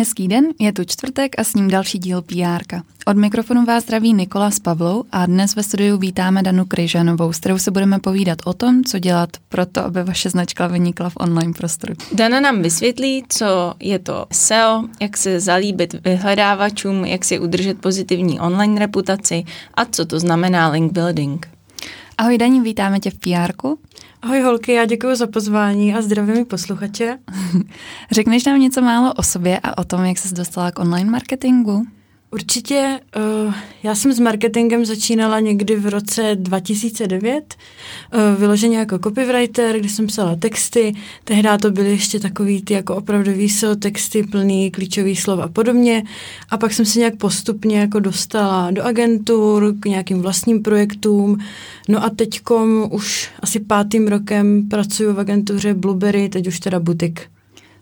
Hezký den, je tu čtvrtek a s ním další díl PR. Od mikrofonu vás zdraví Nikola s Pavlou a dnes ve studiu vítáme Danu Kryžanovou, s kterou se budeme povídat o tom, co dělat pro to, aby vaše značka vynikla v online prostoru. Dana nám vysvětlí, co je to SEO, jak se zalíbit vyhledávačům, jak si udržet pozitivní online reputaci a co to znamená link building. Ahoj Daní, vítáme tě v pr Ahoj holky, já děkuji za pozvání a zdravím posluchače. Řekneš nám něco málo o sobě a o tom, jak jsi dostala k online marketingu? Určitě, uh, já jsem s marketingem začínala někdy v roce 2009, uh, vyloženě jako copywriter, kdy jsem psala texty, tehdy to byly ještě takový ty jako opravdový SEO texty plný klíčových slov a podobně a pak jsem se nějak postupně jako dostala do agentur, k nějakým vlastním projektům, no a teďkom už asi pátým rokem pracuji v agentuře Blueberry, teď už teda butik.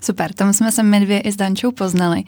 Super, tam jsme se my dvě i s Dančou poznali.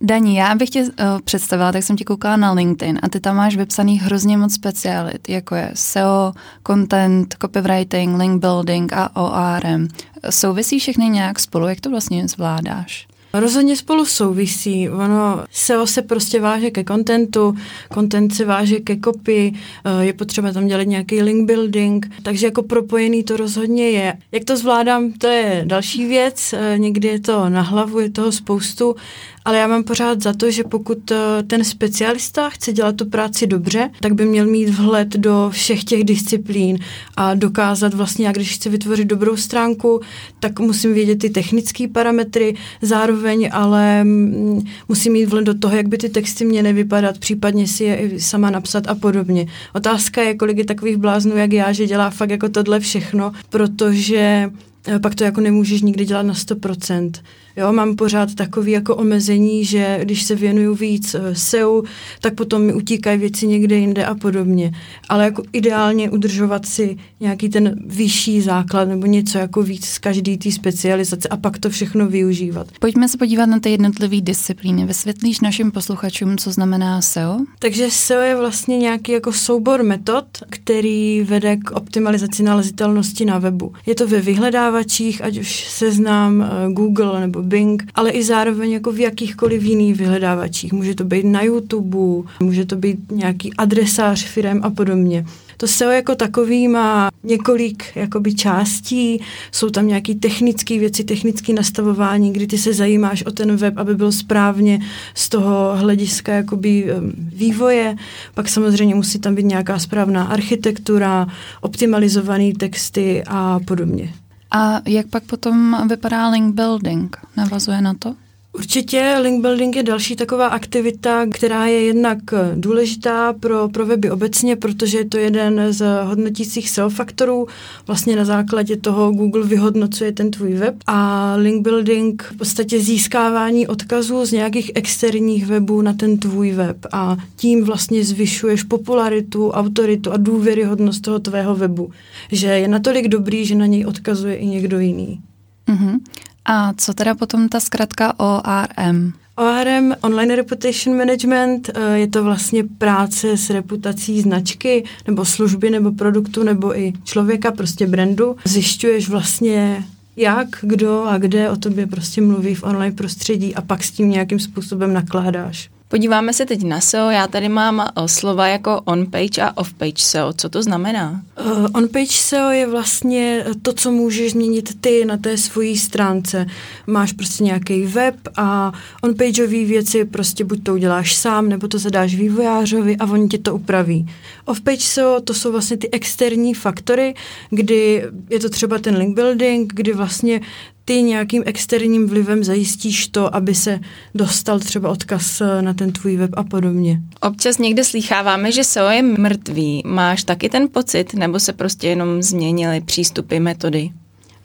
Daní, já bych tě uh, představila, tak jsem ti koukala na LinkedIn a ty tam máš vypsaný hrozně moc specialit, jako je SEO, content, copywriting, link building a ORM. Souvisí všechny nějak spolu, jak to vlastně zvládáš? Rozhodně spolu souvisí. Ono SEO se prostě váže ke kontentu, content se váže ke copy, eh, je potřeba tam dělat nějaký link building, takže jako propojený to rozhodně je. Jak to zvládám, to je další věc, eh, někdy je to na hlavu, je toho spoustu, ale já mám pořád za to, že pokud eh, ten specialista chce dělat tu práci dobře, tak by měl mít vhled do všech těch disciplín a dokázat vlastně, jak když chci vytvořit dobrou stránku, tak musím vědět ty technické parametry, zároveň ale mm, musím mít vhled do toho, jak by ty texty měly vypadat, případně si je i sama napsat a podobně. Otázka je, kolik je takových bláznů, jak já, že dělá fakt jako tohle všechno, protože eh, pak to jako nemůžeš nikdy dělat na 100%. Jo, mám pořád takový jako omezení, že když se věnuju víc uh, SEO, tak potom mi utíkají věci někde jinde a podobně. Ale jako ideálně udržovat si nějaký ten vyšší základ nebo něco jako víc z každý té specializace a pak to všechno využívat. Pojďme se podívat na ty jednotlivé disciplíny. Vysvětlíš našim posluchačům, co znamená SEO? Takže SEO je vlastně nějaký jako soubor metod, který vede k optimalizaci nalezitelnosti na webu. Je to ve vyhledávačích, ať už seznám uh, Google nebo Bing, ale i zároveň jako v jakýchkoliv jiných vyhledávačích. Může to být na YouTube, může to být nějaký adresář firem a podobně. To SEO jako takový má několik jakoby částí, jsou tam nějaké technické věci, technické nastavování, kdy ty se zajímáš o ten web, aby byl správně z toho hlediska jakoby vývoje. Pak samozřejmě musí tam být nějaká správná architektura, optimalizované texty a podobně. A jak pak potom vypadá link building? Navazuje na to? Určitě link building je další taková aktivita, která je jednak důležitá pro, pro weby obecně, protože je to jeden z hodnotících SEO faktorů. Vlastně na základě toho Google vyhodnocuje ten tvůj web a link building v podstatě získávání odkazů z nějakých externích webů na ten tvůj web a tím vlastně zvyšuješ popularitu, autoritu a důvěryhodnost toho tvého webu, že je natolik dobrý, že na něj odkazuje i někdo jiný. Mm-hmm. A co teda potom ta zkratka ORM? ORM, Online Reputation Management, eh, je to vlastně práce s reputací značky nebo služby nebo produktu nebo i člověka, prostě brandu. Zjišťuješ vlastně jak, kdo a kde o tobě prostě mluví v online prostředí a pak s tím nějakým způsobem nakládáš. Podíváme se teď na SEO. Já tady mám eh, slova jako on-page a off-page SEO. Co to znamená? Uh, on-page SEO je vlastně to, co můžeš změnit ty na té svojí stránce. Máš prostě nějaký web a on-pageové věci prostě buď to uděláš sám, nebo to zadáš vývojářovi a oni ti to upraví. Off-page SEO to jsou vlastně ty externí faktory, kdy je to třeba ten link building, kdy vlastně ty nějakým externím vlivem zajistíš to, aby se dostal třeba odkaz eh, na ten tvůj web a podobně. Občas někde slýcháváme, že SEO je mrtvý. Máš taky ten pocit, nebo se prostě jenom změnily přístupy, metody?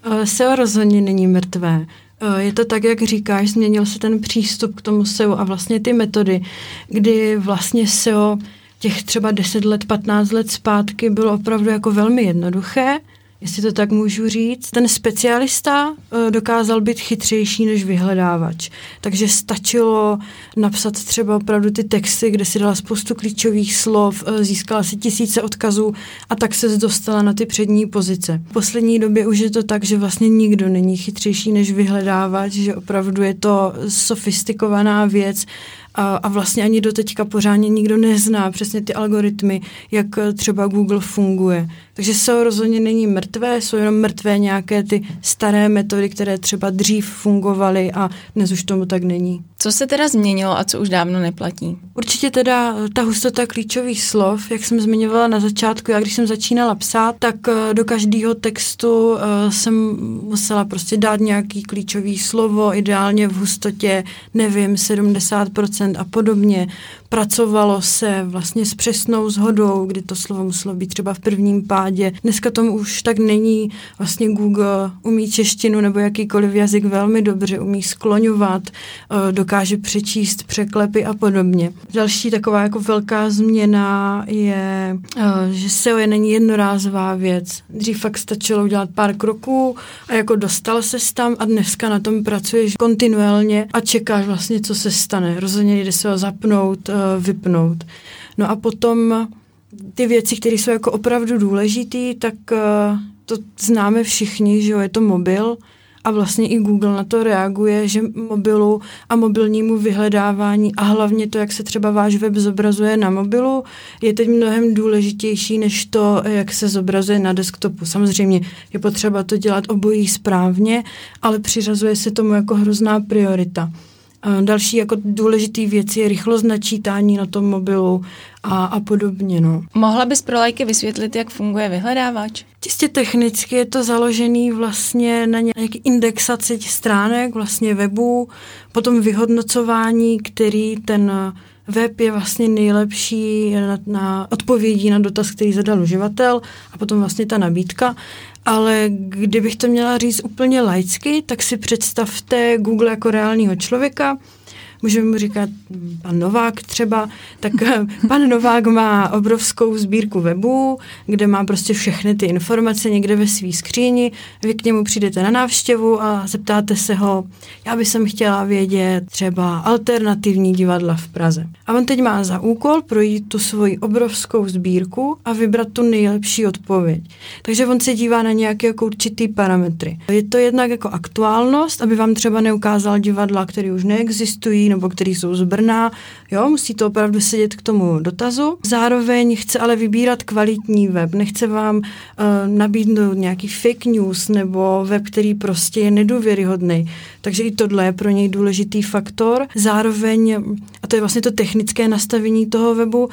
Eh, SEO rozhodně není mrtvé. Eh, je to tak, jak říkáš, změnil se ten přístup k tomu SEO a vlastně ty metody, kdy vlastně SEO těch třeba 10 let, 15 let zpátky bylo opravdu jako velmi jednoduché, jestli to tak můžu říct. Ten specialista eh, dokázal být chytřejší než vyhledávač. Takže stačilo napsat třeba opravdu ty texty, kde si dala spoustu klíčových slov, eh, získala si tisíce odkazů a tak se dostala na ty přední pozice. V poslední době už je to tak, že vlastně nikdo není chytřejší než vyhledávač, že opravdu je to sofistikovaná věc, a, a vlastně ani do teďka pořádně nikdo nezná přesně ty algoritmy, jak třeba Google funguje. Takže SEO rozhodně není mrtvé, jsou jenom mrtvé nějaké ty staré metody, které třeba dřív fungovaly a dnes už tomu tak není. Co se teda změnilo a co už dávno neplatí? Určitě teda ta hustota klíčových slov, jak jsem zmiňovala na začátku, já když jsem začínala psát, tak eh, do každého textu eh, jsem musela prostě dát nějaký klíčový slovo, ideálně v hustotě, nevím, 70% a podobně. Pracovalo se vlastně s přesnou zhodou, kdy to slovo muselo být třeba v prvním pádě. Dneska tomu už tak není. Vlastně Google umí češtinu nebo jakýkoliv jazyk velmi dobře, umí skloňovat, eh, dokáže přečíst překlepy a podobně. Další taková jako velká změna je, eh, že SEO je není jednorázová věc. Dřív fakt stačilo udělat pár kroků a jako dostal se tam a dneska na tom pracuješ kontinuálně a čekáš vlastně, co se stane. Rozhodně jde se ho zapnout, eh, vypnout. No a potom ty věci, které jsou jako opravdu důležité, tak uh, to známe všichni, že jo, je to mobil a vlastně i Google na to reaguje, že mobilu a mobilnímu vyhledávání a hlavně to, jak se třeba váš web zobrazuje na mobilu, je teď mnohem důležitější než to, jak se zobrazuje na desktopu. Samozřejmě je potřeba to dělat obojí správně, ale přiřazuje se tomu jako hrozná priorita. Další jako důležitý věc je rychlost načítání na tom mobilu a, a podobně. No. Mohla bys pro lajky vysvětlit, jak funguje vyhledávač? Čistě technicky je to založený vlastně na nějaké indexaci stránek, vlastně webu, potom vyhodnocování, který ten web je vlastně nejlepší na, na odpovědí na dotaz, který zadal uživatel a potom vlastně ta nabídka. Ale kdybych to měla říct úplně laicky, tak si představte Google jako reálného člověka, můžeme mu říkat pan Novák třeba, tak pan Novák má obrovskou sbírku webů, kde má prostě všechny ty informace někde ve svý skříni, vy k němu přijdete na návštěvu a zeptáte se ho, já bych sem chtěla vědět třeba alternativní divadla v Praze. A on teď má za úkol projít tu svoji obrovskou sbírku a vybrat tu nejlepší odpověď. Takže on se dívá na nějaké jako určitý parametry. Je to jednak jako aktuálnost, aby vám třeba neukázal divadla, které už neexistují, nebo který jsou z Brna. Jo, musí to opravdu sedět k tomu dotazu. Zároveň chce ale vybírat kvalitní web. Nechce vám uh, nabídnout nějaký fake news nebo web, který prostě je nedůvěryhodný. Takže i tohle je pro něj důležitý faktor. Zároveň, a to je vlastně to technické nastavení toho webu, uh,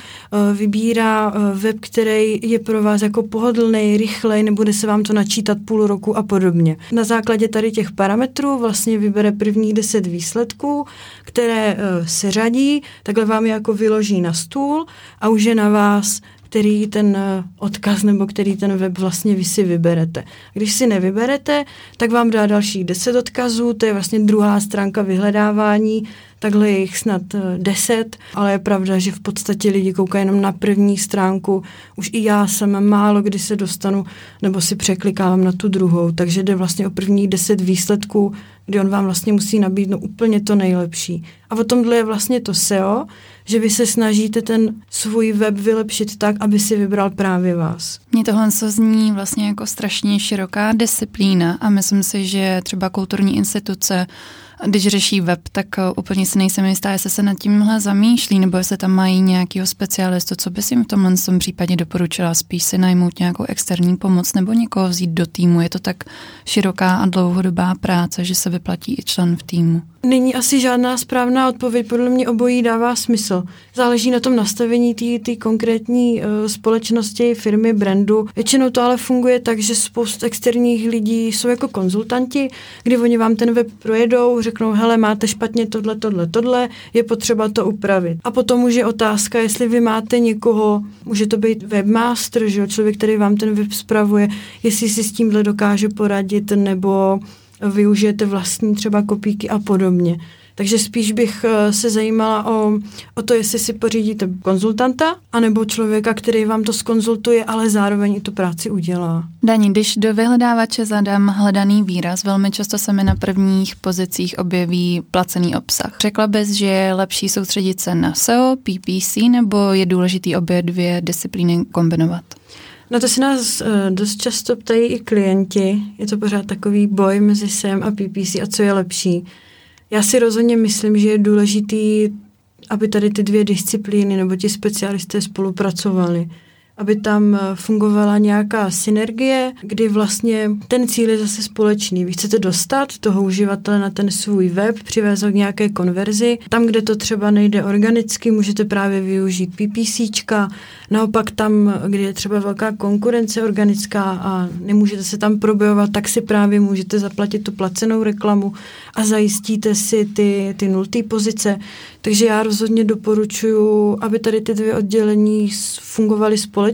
vybírá uh, web, který je pro vás jako pohodlný, rychlej, nebude se vám to načítat půl roku a podobně. Na základě tady těch parametrů vlastně vybere prvních deset výsledků, které uh, se řadí, takhle vám je jako vyloží na stůl a už je na vás, který ten uh, odkaz nebo který ten web vlastně vy si vyberete. Když si nevyberete, tak vám dá dalších 10 odkazů, to je vlastně druhá stránka vyhledávání, takhle je jich snad 10, ale je pravda, že v podstatě lidi koukají jenom na první stránku. Už i já jsem málo kdy se dostanu nebo si překlikávám na tu druhou, takže jde vlastně o prvních 10 výsledků kdy on vám vlastně musí nabídnout úplně to nejlepší. A o tomhle je vlastně to SEO, že vy se snažíte ten svůj web vylepšit tak, aby si vybral právě vás. Mně tohle zní vlastně jako strašně široká disciplína a myslím si, že třeba kulturní instituce když řeší web, tak eh, úplně si nejsem jistá, jestli se nad tímhle zamýšlí, nebo jestli tam mají nějakého specialistu, co bys jim v tomhle tom případě doporučila, spíš si najmout nějakou externí pomoc nebo někoho vzít do týmu. Je to tak široká a dlouhodobá práce, že se vyplatí i člen v týmu. Není asi žádná správná odpověď, podle mě obojí dává smysl. Záleží na tom nastavení té konkrétní uh, společnosti, firmy, brandu. Většinou to ale funguje tak, že spoustu externích lidí jsou jako konzultanti, kdy oni vám ten web projedou, řeknou, hele, máte špatně tohle, tohle, tohle, je potřeba to upravit. A potom už je otázka, jestli vy máte někoho, může to být webmaster, že jo, člověk, který vám ten web spravuje, jestli si s tímhle dokáže poradit, nebo využijete vlastní třeba kopíky a podobně. Takže spíš bych eh, se zajímala o, o to, jestli si pořídíte konzultanta, anebo člověka, který vám to skonzultuje, ale zároveň i tu práci udělá. Daní, když do vyhledávače zadám hledaný výraz, velmi často se mi na prvních pozicích objeví placený obsah. Řekla bys, že je lepší soustředit se na SEO, PPC, nebo je důležitý obě dvě disciplíny kombinovat? No to si nás uh, dost často ptají i klienti. Je to pořád takový boj mezi SEM a PPC a co je lepší. Já si rozhodně myslím, že je důležitý, aby tady ty dvě disciplíny nebo ti specialisté spolupracovali aby tam eh, fungovala nějaká synergie, kdy vlastně ten cíl je zase společný. Vy chcete dostat toho uživatele na ten svůj web, k nějaké konverzi. Tam, kde to třeba nejde organicky, můžete právě využít PPCčka. Naopak tam, kde je třeba velká konkurence organická a nemůžete se tam probojovat, tak si právě můžete zaplatit tu placenou reklamu a zajistíte si ty, ty nultý pozice. Takže já rozhodně doporučuji, aby tady ty dvě oddělení fungovaly společně,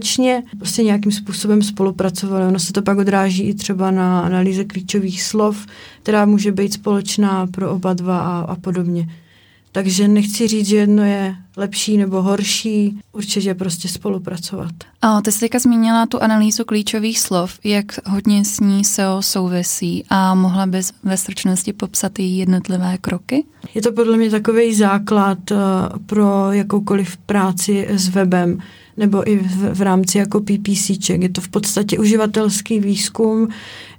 prostě nějakým způsobem spolupracovaly. Ono se to pak odráží i třeba na analýze klíčových slov, která může být společná pro oba dva a, a podobně. Takže nechci říct, že jedno je lepší nebo horší, určitě prostě spolupracovat. A ty jsi teďka zmínila tu analýzu klíčových slov, jak hodně s ní SEO souvisí a mohla bys ve stručnosti popsat její jednotlivé kroky? Je to podle mě takový základ uh, pro jakoukoliv práci s webem nebo i v, v rámci jako PPCček. Je to v podstatě uživatelský výzkum,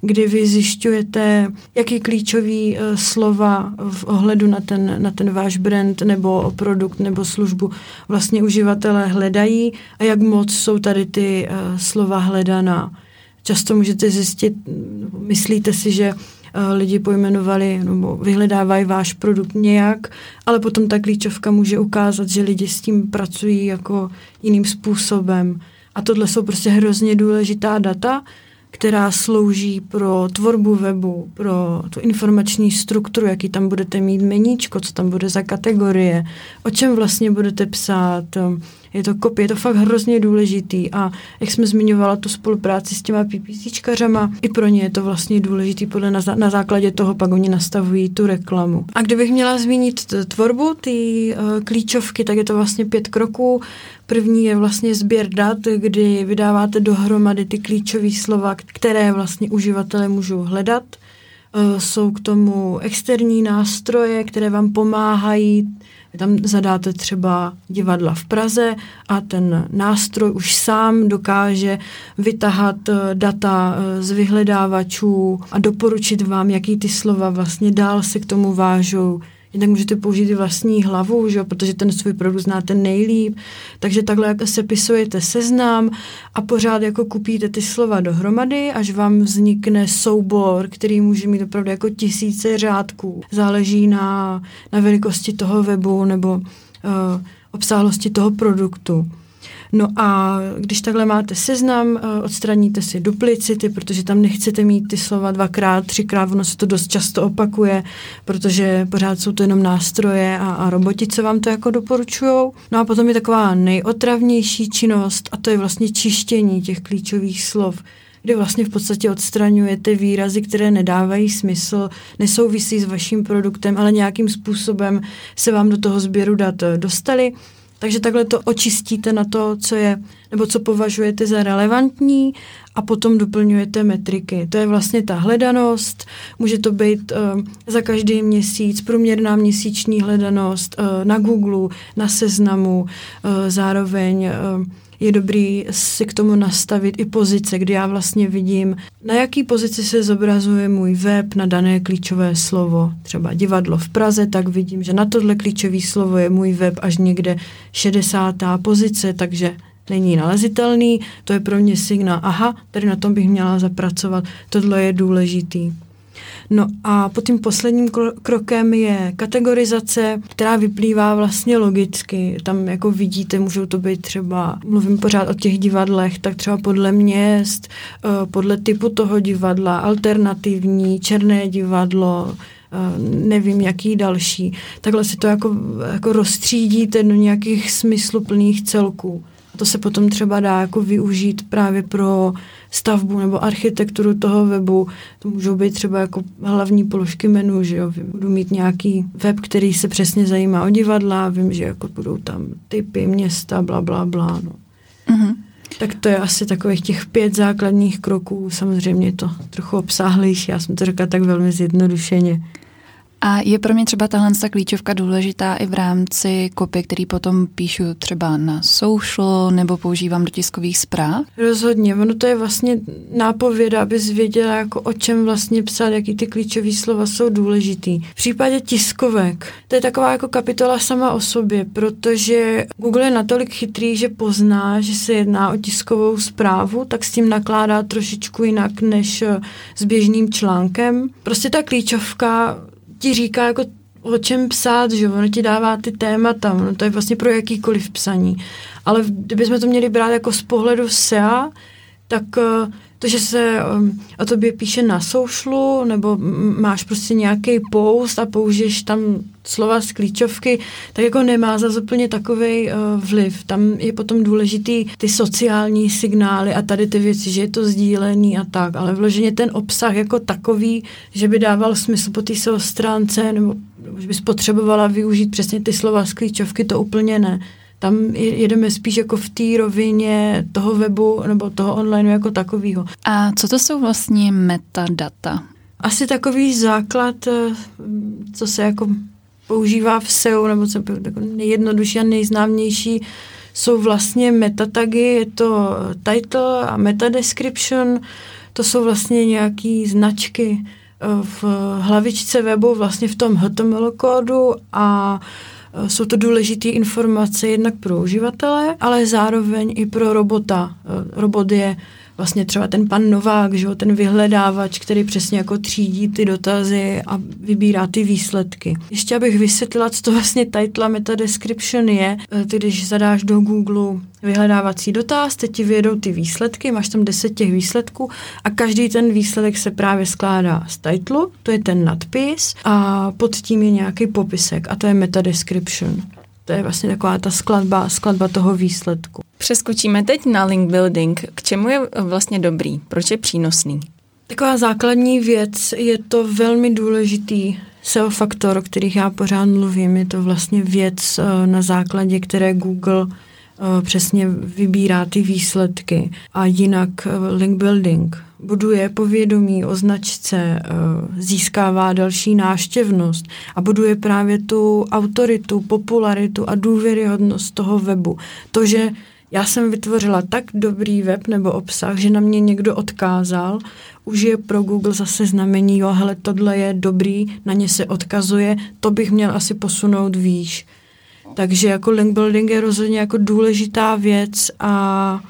kdy vy zjišťujete, jaký klíčový uh, slova v ohledu na ten, na ten váš brand nebo produkt nebo službu vlastně uživatelé hledají a jak moc jsou tady ty uh, slova hledaná. Často můžete zjistit, myslíte si, že lidi pojmenovali nebo vyhledávají váš produkt nějak, ale potom ta klíčovka může ukázat, že lidi s tím pracují jako jiným způsobem. A tohle jsou prostě hrozně důležitá data, která slouží pro tvorbu webu, pro tu informační strukturu, jaký tam budete mít meníčko, co tam bude za kategorie, o čem vlastně budete psát, je to kopie, je to fakt hrozně důležitý a jak jsme zmiňovala tu spolupráci s těma PPCčkařama, i pro ně je to vlastně důležitý, podle na, na základě toho pak oni nastavují tu reklamu. A kdybych měla zmínit tvorbu ty uh, klíčovky, tak je to vlastně pět kroků. První je vlastně sběr dat, kdy vydáváte dohromady ty klíčové slova, které vlastně uživatelé můžou hledat. Uh, jsou k tomu externí nástroje, které vám pomáhají. Tam zadáte třeba divadla v Praze a ten nástroj už sám dokáže vytahat eh, data eh, z vyhledávačů a doporučit vám, jaký ty slova vlastně dál se k tomu vážou, Jednak můžete použít i vlastní hlavu, že? protože ten svůj produkt znáte nejlíp. Takže takhle sepisujete seznam a pořád jako kupíte ty slova dohromady, až vám vznikne soubor, který může mít opravdu jako tisíce řádků. Záleží na, na velikosti toho webu nebo uh, obsáhlosti toho produktu. No a když takhle máte seznam, eh, odstraníte si duplicity, protože tam nechcete mít ty slova dvakrát, třikrát, ono se to dost často opakuje, protože pořád jsou to jenom nástroje a, a roboti, co vám to jako doporučují. No a potom je taková nejotravnější činnost a to je vlastně čištění těch klíčových slov kde vlastně v podstatě odstraňujete výrazy, které nedávají smysl, nesouvisí s vaším produktem, ale nějakým způsobem se vám do toho sběru dat dostali takže takhle to očistíte na to, co je, nebo co považujete za relevantní a potom doplňujete metriky. To je vlastně ta hledanost, může to být uh, za každý měsíc, průměrná měsíční hledanost uh, na Google, na seznamu, uh, zároveň uh, je dobrý si k tomu nastavit i pozice, kdy já vlastně vidím, na jaký pozici se zobrazuje můj web na dané klíčové slovo. Třeba divadlo v Praze, tak vidím, že na tohle klíčové slovo je můj web až někde 60. pozice, takže není nalezitelný, to je pro mě signál, aha, tady na tom bych měla zapracovat, tohle je důležitý. No a potom posledním krokem je kategorizace, která vyplývá vlastně logicky. Tam jako vidíte, můžou to být třeba, mluvím pořád o těch divadlech, tak třeba podle měst, eh, podle typu toho divadla, alternativní, černé divadlo, eh, nevím, jaký další. Takhle si to jako, jako rozstřídíte do nějakých smysluplných celků To se potom třeba dá jako využít právě pro stavbu nebo architekturu toho webu. To můžou být třeba jako hlavní položky menu, že jo. Budu mít nějaký web, který se přesně zajímá o divadla, vím, že jako budou tam typy, města, bla, bla, bla, no. Uh-huh. Tak to je asi takových těch pět základních kroků. Samozřejmě to trochu obsáhlejší, já jsem to řekla tak velmi zjednodušeně. A je pro mě třeba tahle ta klíčovka důležitá i v rámci kopy, který potom píšu třeba na social nebo používám do tiskových zpráv? Rozhodně, ono to je vlastně nápověda, abys věděla, jako o čem vlastně psát, jaký ty klíčové slova jsou důležitý. V případě tiskovek, to je taková jako kapitola sama o sobě, protože Google je natolik chytrý, že pozná, že se jedná o tiskovou zprávu, tak s tím nakládá trošičku jinak než s běžným článkem. Prostě ta klíčovka ti říká jako o čem psát, že ono ti dává ty témata, no to je vlastně pro jakýkoliv psaní. Ale kdybychom to měli brát jako z pohledu SEA, tak uh, to, že se um, o tobě píše na socialu, nebo máš prostě nějaký post a použiješ tam slova z klíčovky, tak jako nemá za úplně takový uh, vliv. Tam je potom důležitý ty sociální signály a tady ty věci, že je to sdílený a tak, ale vloženě ten obsah jako takový, že by dával smysl po té stránce, nebo že bys potřebovala využít přesně ty slova z klíčovky, to úplně ne. Tam jedeme spíš jako v té rovině toho webu nebo toho online jako takového. A co to jsou vlastně metadata? Asi takový základ, eh, co se jako používá v SEO, nebo co jako nejjednodušší a nejznámější, jsou vlastně metatagy, je to title a meta description, to jsou vlastně nějaké značky eh, v hlavičce webu, vlastně v tom HTML kódu a Eh, jsou to důležité informace jednak pro uživatele, ale zároveň i pro robota. Eh, robot je vlastně třeba ten pan Novák, že jo, ten vyhledávač, který přesně jako třídí ty dotazy a vybírá ty výsledky. Ještě abych vysvětlila, co to vlastně title meta description je, ty když zadáš do Google vyhledávací dotaz, teď ti vyjedou ty výsledky, máš tam deset těch výsledků a každý ten výsledek se právě skládá z titlu, to je ten nadpis a pod tím je nějaký popisek a to je meta description. To je vlastně taková ta skladba, skladba toho výsledku. Přeskočíme teď na link building. K čemu je vlastně dobrý? Proč je přínosný? Taková základní věc, je to velmi důležitý SEO faktor, o kterých já pořád mluvím. Je to vlastně věc, eh, na základě které Google přesně vybírá ty výsledky. A jinak eh, link building buduje povědomí o značce, eh, získává další náštěvnost a buduje právě tu autoritu, popularitu a důvěryhodnost toho webu. To, že já jsem vytvořila tak dobrý web nebo obsah, že na mě někdo odkázal, už je pro Google zase znamení, jo, hele, tohle je dobrý, na ně se odkazuje, to bych měl asi posunout výš. Takže jako link building je rozhodně jako důležitá věc a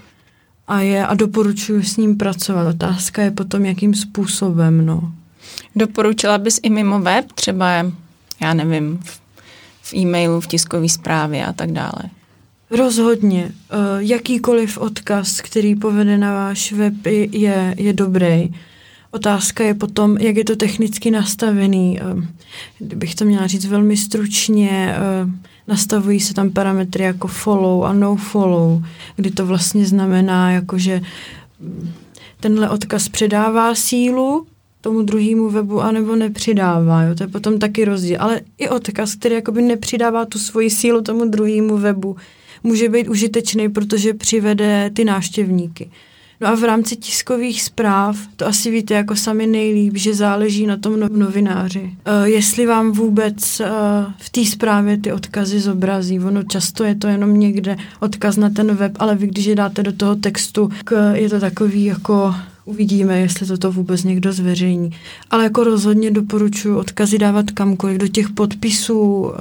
a, je, a doporučuji s ním pracovat. Otázka je potom, jakým způsobem. No. Doporučila bys i mimo web, třeba, já nevím, v, v e-mailu, v tiskové zprávě a tak dále? Rozhodně. Uh, jakýkoliv odkaz, který povede na váš web, je, je dobrý. Otázka je potom, jak je to technicky nastavený. Uh, kdybych to měla říct velmi stručně, uh, nastavují se tam parametry jako follow a no follow, kdy to vlastně znamená, jako že tenhle odkaz předává sílu tomu druhému webu, anebo nepřidává. Jo? To je potom taky rozdíl. Ale i odkaz, který jakoby nepřidává tu svoji sílu tomu druhému webu, může být užitečný, protože přivede ty návštěvníky. No a v rámci tiskových zpráv, to asi víte jako sami nejlíp, že záleží na tom no- novináři. Uh, jestli vám vůbec uh, v té zprávě ty odkazy zobrazí. Ono často je to jenom někde odkaz na ten web, ale vy když je dáte do toho textu, k, je to takový jako uvidíme, jestli toto vůbec někdo zveřejní. Ale jako rozhodně doporučuji odkazy dávat kamkoliv, do těch podpisů,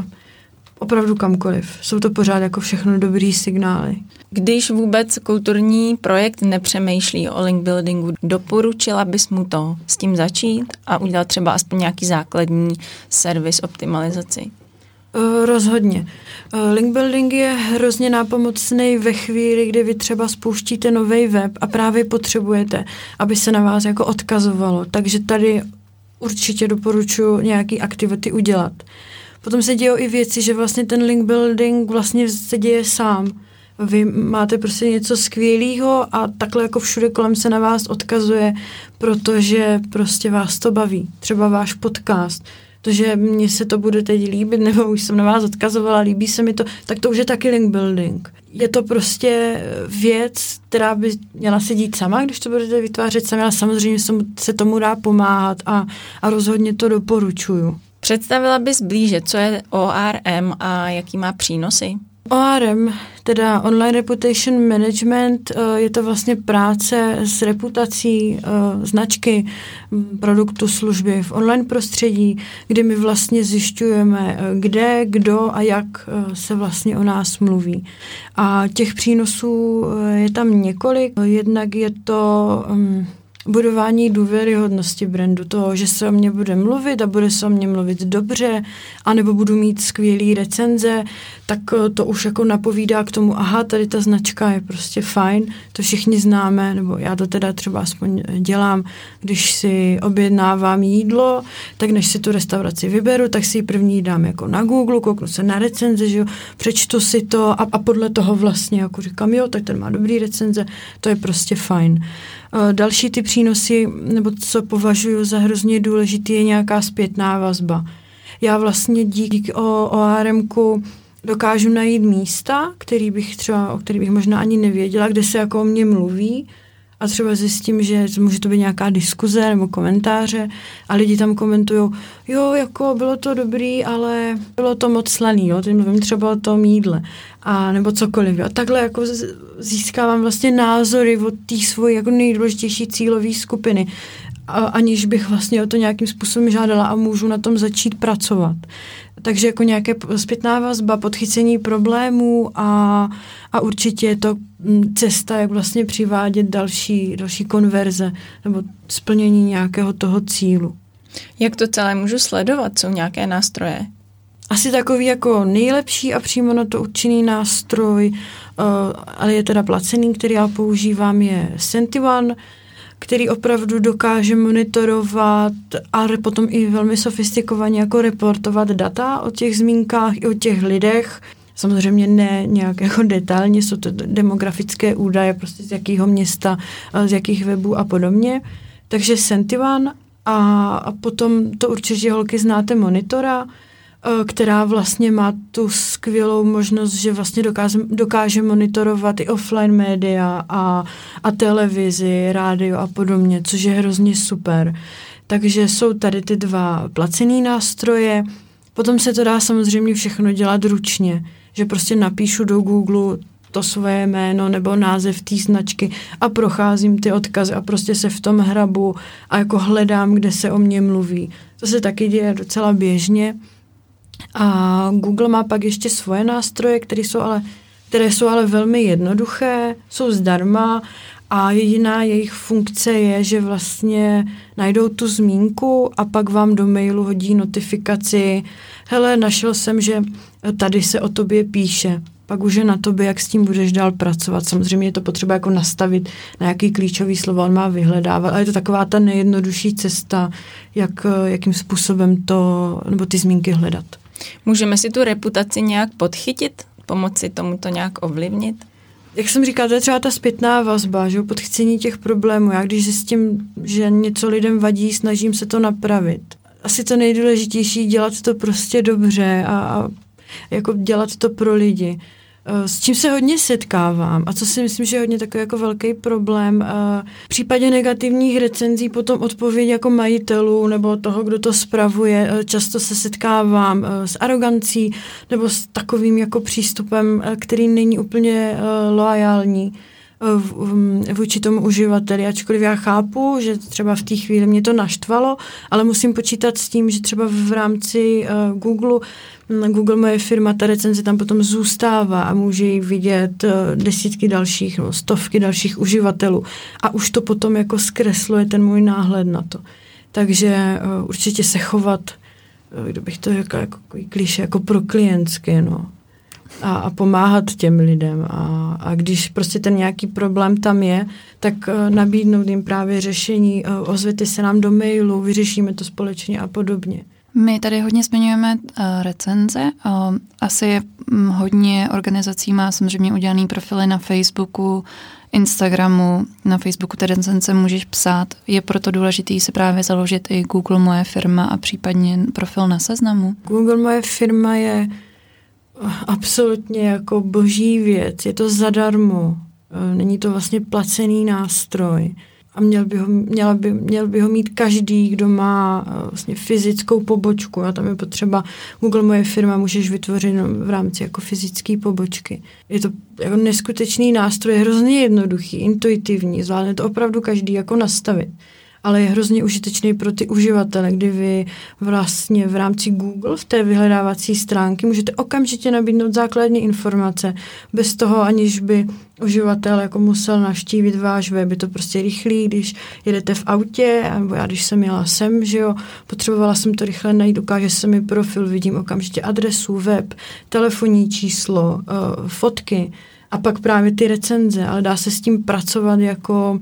opravdu kamkoliv. Jsou to pořád jako všechno dobrý signály. Když vůbec kulturní projekt nepřemýšlí o link buildingu, doporučila bys mu to s tím začít a udělat třeba aspoň nějaký základní servis optimalizaci? Uh, rozhodně. Uh, link building je hrozně nápomocný ve chvíli, kdy vy třeba spouštíte nový web a právě potřebujete, aby se na vás jako odkazovalo. Takže tady určitě doporučuji nějaký aktivity udělat. Potom se dějí i věci, že vlastně ten link building vlastně se děje sám vy máte prostě něco skvělého a takhle jako všude kolem se na vás odkazuje, protože prostě vás to baví. Třeba váš podcast, to, že mně se to bude teď líbit, nebo už jsem na vás odkazovala, líbí se mi to, tak to už je taky link building. Je to prostě věc, která by měla se dít sama, když to budete vytvářet sami, ale samozřejmě se tomu dá pomáhat a, a rozhodně to doporučuju. Představila bys blíže, co je ORM a jaký má přínosy? ORM, teda Online Reputation Management, eh, je to vlastně práce s reputací eh, značky, produktu, služby v online prostředí, kdy my vlastně zjišťujeme, eh, kde, kdo a jak se vlastně o nás mluví. A těch přínosů je tam několik. Jednak je to mm, budování důvěryhodnosti brandu, toho, že se o mě bude mluvit a bude se o mě mluvit dobře, anebo budu mít skvělý recenze, tak eh, to už jako napovídá k tomu, aha, tady ta značka je prostě fajn, to všichni známe, nebo já to teda třeba aspoň dělám, když si objednávám jídlo, tak než si tu restauraci vyberu, tak si ji první dám jako na Google, kouknu se na recenze, že jo, přečtu si to a, a podle toho vlastně jako říkám, jo, tak ten má dobrý recenze, to je prostě fajn. Další ty přínosy, nebo co považuji za hrozně důležitý, je nějaká zpětná vazba. Já vlastně díky ORMku dokážu najít místa, který bych třeba, o kterých bych možná ani nevěděla, kde se jako o mě mluví a třeba zjistím, že může to být nějaká diskuze nebo komentáře a lidi tam komentují, jo, jako bylo to dobrý, ale bylo to moc slaný, jo, teď mluvím třeba o tom jídle a nebo cokoliv. A takhle jako získávám vlastně názory od té svojí jako nejdůležitější cílové skupiny, a, aniž bych vlastně o to nějakým způsobem žádala a můžu na tom začít pracovat. Takže jako nějaké zpětná vazba, podchycení problémů a, a určitě je to mm, cesta, jak vlastně přivádět další, další konverze nebo splnění nějakého toho cílu. Jak to celé můžu sledovat? Jsou nějaké nástroje? Asi takový jako nejlepší a přímo na to určený nástroj, uh, ale je teda placený, který já používám, je Sentivan, který opravdu dokáže monitorovat a potom i velmi sofistikovaně jako reportovat data o těch zmínkách i o těch lidech. Samozřejmě ne nějak jako detailně, jsou to demografické údaje, prostě z jakého města, z jakých webů a podobně. Takže Sentivan a, a potom to určitě holky znáte Monitora, Eh, která vlastně má tu skvělou možnost, že vlastně dokáže, dokáže monitorovat i offline média a, a televizi, rádio a podobně, což je hrozně super. Takže jsou tady ty dva placený nástroje, potom se to dá samozřejmě všechno dělat ručně, že prostě napíšu do Google to svoje jméno nebo název té značky a procházím ty odkazy a prostě se v tom hrabu a jako hledám, kde se o mě mluví. To se taky děje docela běžně. A Google má pak ještě svoje nástroje, které jsou ale, které jsou ale velmi jednoduché, jsou zdarma a jediná jejich funkce je, že vlastně najdou tu zmínku a pak vám do mailu hodí notifikaci, hele, našel jsem, že tady se o tobě píše. Pak už je na tobě, jak s tím budeš dál pracovat. Samozřejmě je to potřeba jako nastavit, na jaký klíčový slovo on má vyhledávat, ale je to taková ta nejjednodušší cesta, jak, jakým způsobem to, nebo ty zmínky hledat. Můžeme si tu reputaci nějak podchytit? Pomoci tomu to nějak ovlivnit? Jak jsem říkala, to je třeba ta zpětná vazba, že podchycení těch problémů. Já když zjistím, že něco lidem vadí, snažím se to napravit. Asi to nejdůležitější dělat to prostě dobře a, a jako dělat to pro lidi. Eh, s čím se hodně setkávám a co si myslím, že je hodně takový jako velký problém. Eh, v případě negativních recenzí potom odpověď jako majitelů nebo toho, kdo to spravuje, eh, často se setkávám s arogancí nebo s takovým jako přístupem, který není úplně loajální vůči tomu uživateli, ačkoliv já chápu, že třeba v té chvíli mě to naštvalo, ale musím počítat s tím, že třeba v rámci uh, Google Google moje firma, ta recenze tam potom zůstává a může ji vidět uh, desítky dalších nebo stovky dalších uživatelů a už to potom jako zkresluje ten můj náhled na to. Takže uh, určitě se chovat, uh, kdybych to jako, jako klíše, jako pro klientské, no a, a pomáhat těm lidem. A, a když prostě ten nějaký problém tam je, tak uh, nabídnout jim právě řešení, uh, ozvěte se nám do mailu, vyřešíme to společně a podobně. My tady hodně zmiňujeme uh, recenze. Uh, asi um, hodně organizací má samozřejmě udělaný profily na Facebooku, Instagramu. Na Facebooku ty recenze můžeš psát. Je proto důležitý si právě založit i Google Moje firma a případně profil na seznamu? Google Moje firma je absolutně jako boží věc. Je to zadarmo. Eh, není to vlastně placený nástroj a měl by, ho, měla by, měl by ho mít každý, kdo má uh, vlastně fyzickou pobočku a tam je potřeba, Google moje firma můžeš vytvořit v rámci jako fyzické pobočky. Je to jako neskutečný nástroj, je hrozně jednoduchý, intuitivní, zvládne to opravdu každý jako nastavit ale je hrozně užitečný pro ty uživatele, kdy vy vlastně v rámci Google v té vyhledávací stránky můžete okamžitě nabídnout základní informace, bez toho aniž by uživatel jako musel navštívit váš web. Je to prostě rychlý, když jedete v autě, nebo já když jsem jela sem, že jo, potřebovala jsem to rychle najít, ukáže se mi profil, vidím okamžitě adresu, web, telefonní číslo, uh, fotky a pak právě ty recenze, ale dá se s tím pracovat jako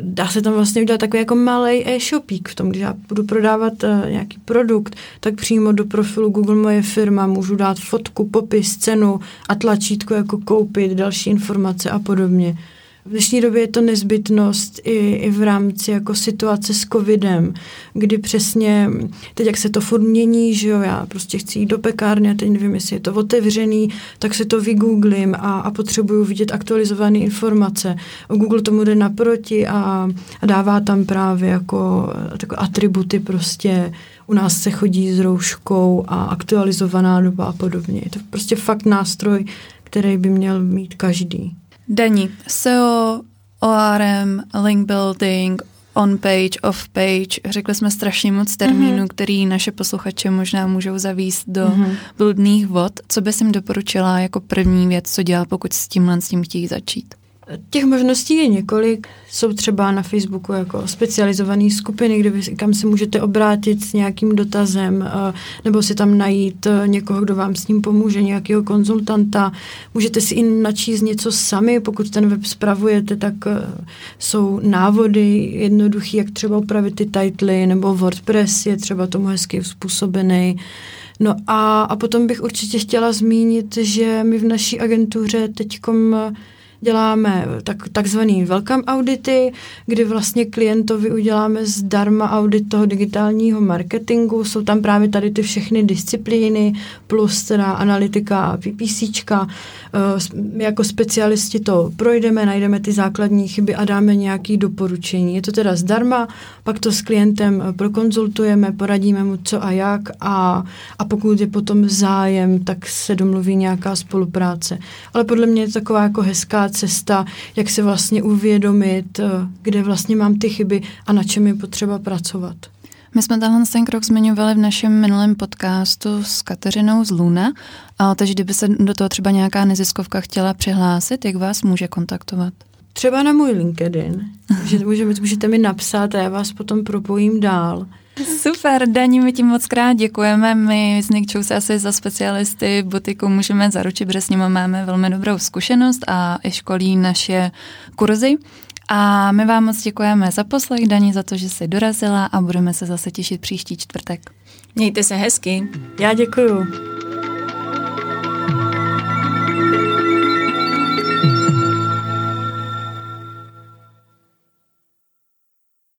dá se tam vlastně udělat takový jako malý e-shopík v tom, když já budu prodávat uh, nějaký produkt, tak přímo do profilu Google Moje firma můžu dát fotku, popis, cenu a tlačítko jako koupit, další informace a podobně. V dnešní době je to nezbytnost i, i v rámci jako situace s covidem, kdy přesně, teď jak se to furt mění, že jo, já prostě chci jít do pekárny a teď nevím, jestli je to otevřený, tak se to vygooglím a, a potřebuju vidět aktualizované informace. Google tomu jde naproti a, a dává tam právě jako takové atributy prostě u nás se chodí s rouškou a aktualizovaná doba a podobně. Je to prostě fakt nástroj, který by měl mít každý. Dani, SEO, ORM, link building, on page, off page. Řekli jsme strašně moc termínů, mm-hmm. který naše posluchače možná můžou zavíst do mm-hmm. bludných vod. Co bys jim doporučila jako první věc, co dělat, pokud s tímhle s tím chtějí začít? Těch možností je několik. Jsou třeba na Facebooku jako specializované skupiny, kde vy, kam se můžete obrátit s nějakým dotazem, eh, nebo si tam najít eh, někoho, kdo vám s ním pomůže, nějakého konzultanta. Můžete si i načíst něco sami, pokud ten web spravujete, tak eh, jsou návody jednoduchý, jak třeba upravit ty titly, nebo WordPress je třeba tomu hezky způsobený. No a, a potom bych určitě chtěla zmínit, že my v naší agentuře teďkom děláme tak, takzvaný welcome audity, kdy vlastně klientovi uděláme zdarma audit toho digitálního marketingu. Jsou tam právě tady ty všechny disciplíny, plus teda analytika a PPCčka. My jako specialisti to projdeme, najdeme ty základní chyby a dáme nějaké doporučení. Je to teda zdarma, pak to s klientem prokonzultujeme, poradíme mu co a jak a, a pokud je potom zájem, tak se domluví nějaká spolupráce. Ale podle mě je to taková jako hezká cesta, jak se vlastně uvědomit, eh, kde vlastně mám ty chyby a na čem je potřeba pracovat. My jsme tenhle ten krok zmiňovali v našem minulém podcastu s Kateřinou z Luna, a takže kdyby se do toho třeba nějaká neziskovka chtěla přihlásit, jak vás může kontaktovat? Třeba na můj LinkedIn. Můžete, můžete mi napsat a já vás potom propojím dál. Super, Daní, my tím moc krát děkujeme. My s Nikčou se asi za specialisty butiku můžeme zaručit, protože s nimi máme velmi dobrou zkušenost a i školí naše kurzy. A my vám moc děkujeme za poslech, Daní, za to, že jsi dorazila a budeme se zase těšit příští čtvrtek. Mějte se hezky. Já děkuju.